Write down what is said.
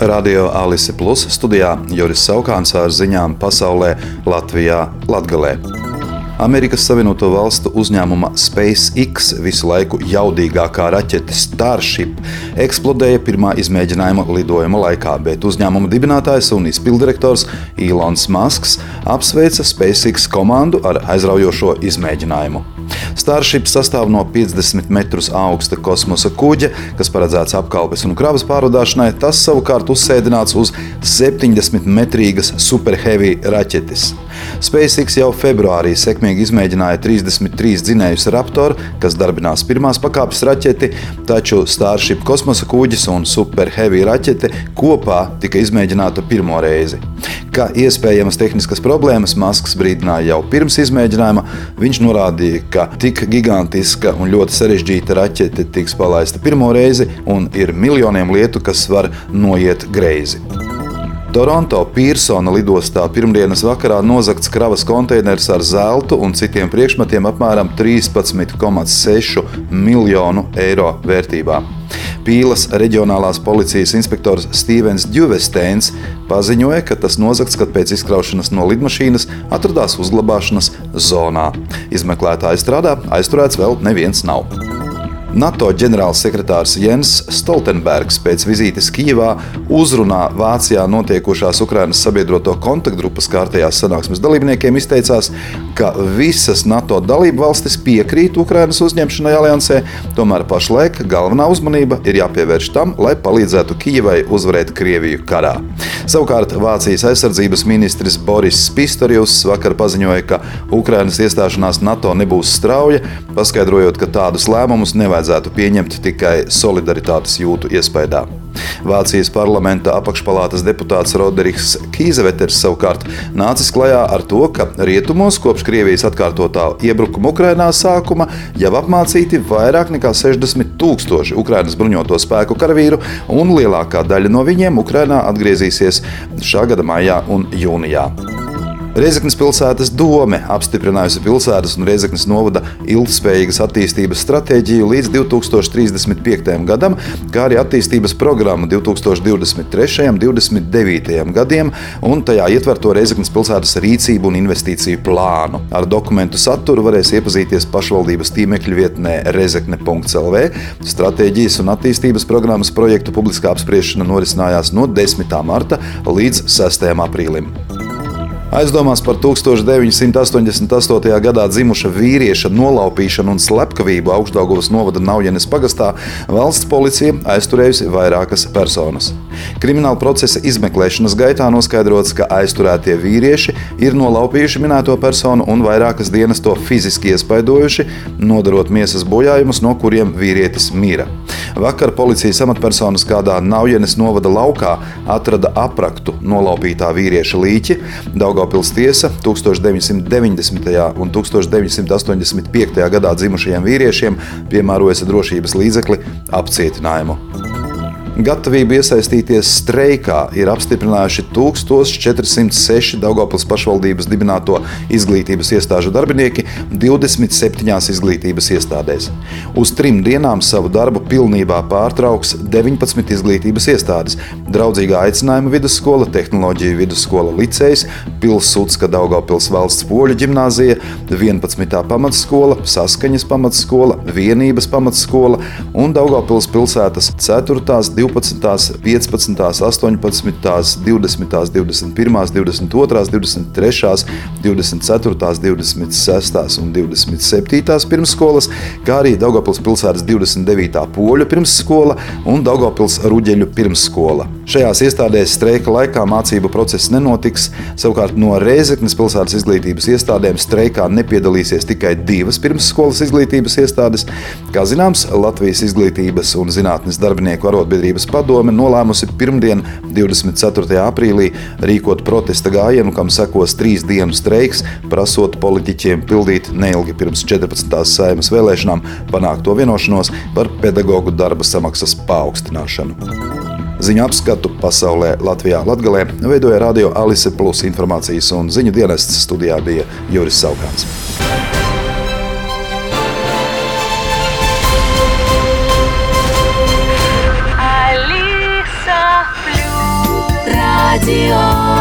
Radio Alise Plus studijā Juris Saukāns ar ziņām pasaulē Latvijā Latgalē. Amerikas Savienoto Valstu uzņēmuma SpaceX visu laiku jaudīgākā raķete Starship eksplodēja pirmā izmēģinājuma lidojuma laikā, bet uzņēmuma dibinātājs un izpildirektors Ilons Masks apsveica SpaceX komandu ar aizraujošo izmēģinājumu. Starship sastāv no 50 metrus augsta kosmosa kuģa, kas paredzēts apkalpes un kravas pārvadāšanai. Tas savukārt uzsēdināts uz 70 metrīgas superheavy raķetes. SpaceX jau februārī sekmīgi izmēģināja 33 dzinējus Raptor, kas darbinās pirmās pakāpes raķeti, taču Starship kosmosa kuģis un Super Heavy raķete kopā tika izmēģināta pirmo reizi. Ka iespējamas tehniskas problēmas Masks brīdināja jau pirms izmēģinājuma, viņš norādīja, ka tik gigantiska un ļoti sarežģīta raķete tiks palaista pirmo reizi un ir miljoniem lietu, kas var noiet greizi. Toronto Pīrsona lidostā pirmdienas vakarā nozagts kravas konteiners ar zeltu un citiem priekšmetiem apmēram 13,6 miljonu eiro vērtībā. Pīles reģionālās policijas inspektors Stevens Džuvesteins paziņoja, ka tas nozagts, kad pēc izkraušanas no lidmašīnas atradās uzglabāšanas zonā. Izmeklētāji strādā, aizturēts vēl neviens nav. NATO ģenerālsekretārs Jens Stoltenbergs pēc vizītes Kijivā uzrunā Vācijā notiekošās Ukrainas sabiedroto kontaktgrupas kārtējās sanāksmes dalībniekiem izteicās, ka visas NATO dalību valstis piekrīt Ukrainas uzņemšanai aliansē, tomēr pašlaik galvenā uzmanība ir jāpievērš tam, lai palīdzētu Kijivai uzvarēt Krieviju karā. Savukārt Vācijas aizsardzības ministrs Boris Pistorjus vakar paziņoja, ka Ukrainas iestāšanās NATO nebūs strauja, paskaidrojot, ka tādus lēmumus nevajadzētu vajadzētu pieņemt tikai solidaritātes jūtu iespējā. Vācijas parlamenta apakšpalātas deputāts Roderiks Kīzeveters savukārt nācis klajā ar to, ka rietumos kopš Krievijas atkārtotā iebrukuma Ukrainā sākuma jau apmācīti vairāk nekā 60 tūkstoši Ukrainas bruņoto spēku karavīru, un lielākā daļa no viņiem Ukrainā atgriezīsies šā gada maijā un jūnijā. Reizeknas pilsētas dome apstiprinājusi pilsētas un Reizeknas novada ilgspējīgas attīstības stratēģiju līdz 2035. gadam, kā arī attīstības programmu 2023. un 2029. gadiem, un tajā ietverto Reizeknas pilsētas rīcību un investīciju plānu. Ar dokumentu saturu varēs iepazīties pašvaldības tīmekļa vietnē rezekne.lv. Stratēģijas un attīstības programmas projektu publiskā apspriešana norisinājās no 10. marta līdz 6. aprīlim. Aizdomās par 1988. gadā dzimuša vīrieša nolaupīšanu un slepkavību Augstdagovas novada Naujenes pagastā valsts policija aizturējusi vairākas personas. Krimināla procesa izmeklēšanas gaitā noskaidrots, ka aizturētie vīrieši ir nolaupījuši minēto personu un vairākas dienas to fiziski iespaidojuši, nodarot miesas bojājumus, no kuriem vīrietis mira. Vakar policijas amatpersonas kādā Naujenes novada laukā atrada apraktu nolaupītā vīrieša līķi. Daugā Daugopils tiesa 1990. un 1985. gadā dzimušajiem vīriešiem piemērojas drošības līdzekli apcietinājumu. Gatavību iesaistīties streikā ir apstiprinājuši 1406 Daugopils pašvaldības dibināto izglītības iestāžu darbinieki 27 izglītības iestādēs. Uz trim dienām savu darbu pilnībā pārtrauks 19 izglītības iestādes - Draudzīgā aicinājuma vidusskola, Tehnoloģiju vidusskola licejs, Pilsudska Daugopils valsts poļu ģimnāzija, 11. pamatskola, Saskaņas pamatskola, Vienības pamatskola un Daugopils pilsētas 4. 12. 12, 15, 18, 20, 21, 22, 23, 24, 26 un 27 pirmsskolas, kā arī Daugopils pilsētas 29. poļu pirmsskola un Daugopils ruģeļu pirmsskola. Šajās iestādēs streika laikā mācību process nenotiks, savukārt no Rēzeknes pilsētas izglītības iestādēm streikā nepiedalīsies tikai divas pirmsskolas izglītības iestādes. Kā zināms, Latvijas izglītības un zinātnes darbinieku arotbiedrība Savienības padome nolēmusi pirmdien, 24. aprīlī, rīkot protesta gājienu, kam sekos trīs dienu streiks, prasot politiķiem pildīt neilgi pirms 14. saimas vēlēšanām panākto vienošanos par pedagoģu darba samaksas paaugstināšanu. Ziņu apskatu pasaulē Latvijā Latgalē veidoja Radio Alise Plus informācijas un ziņu dienests studijā bija Juris Saukāns. Radio.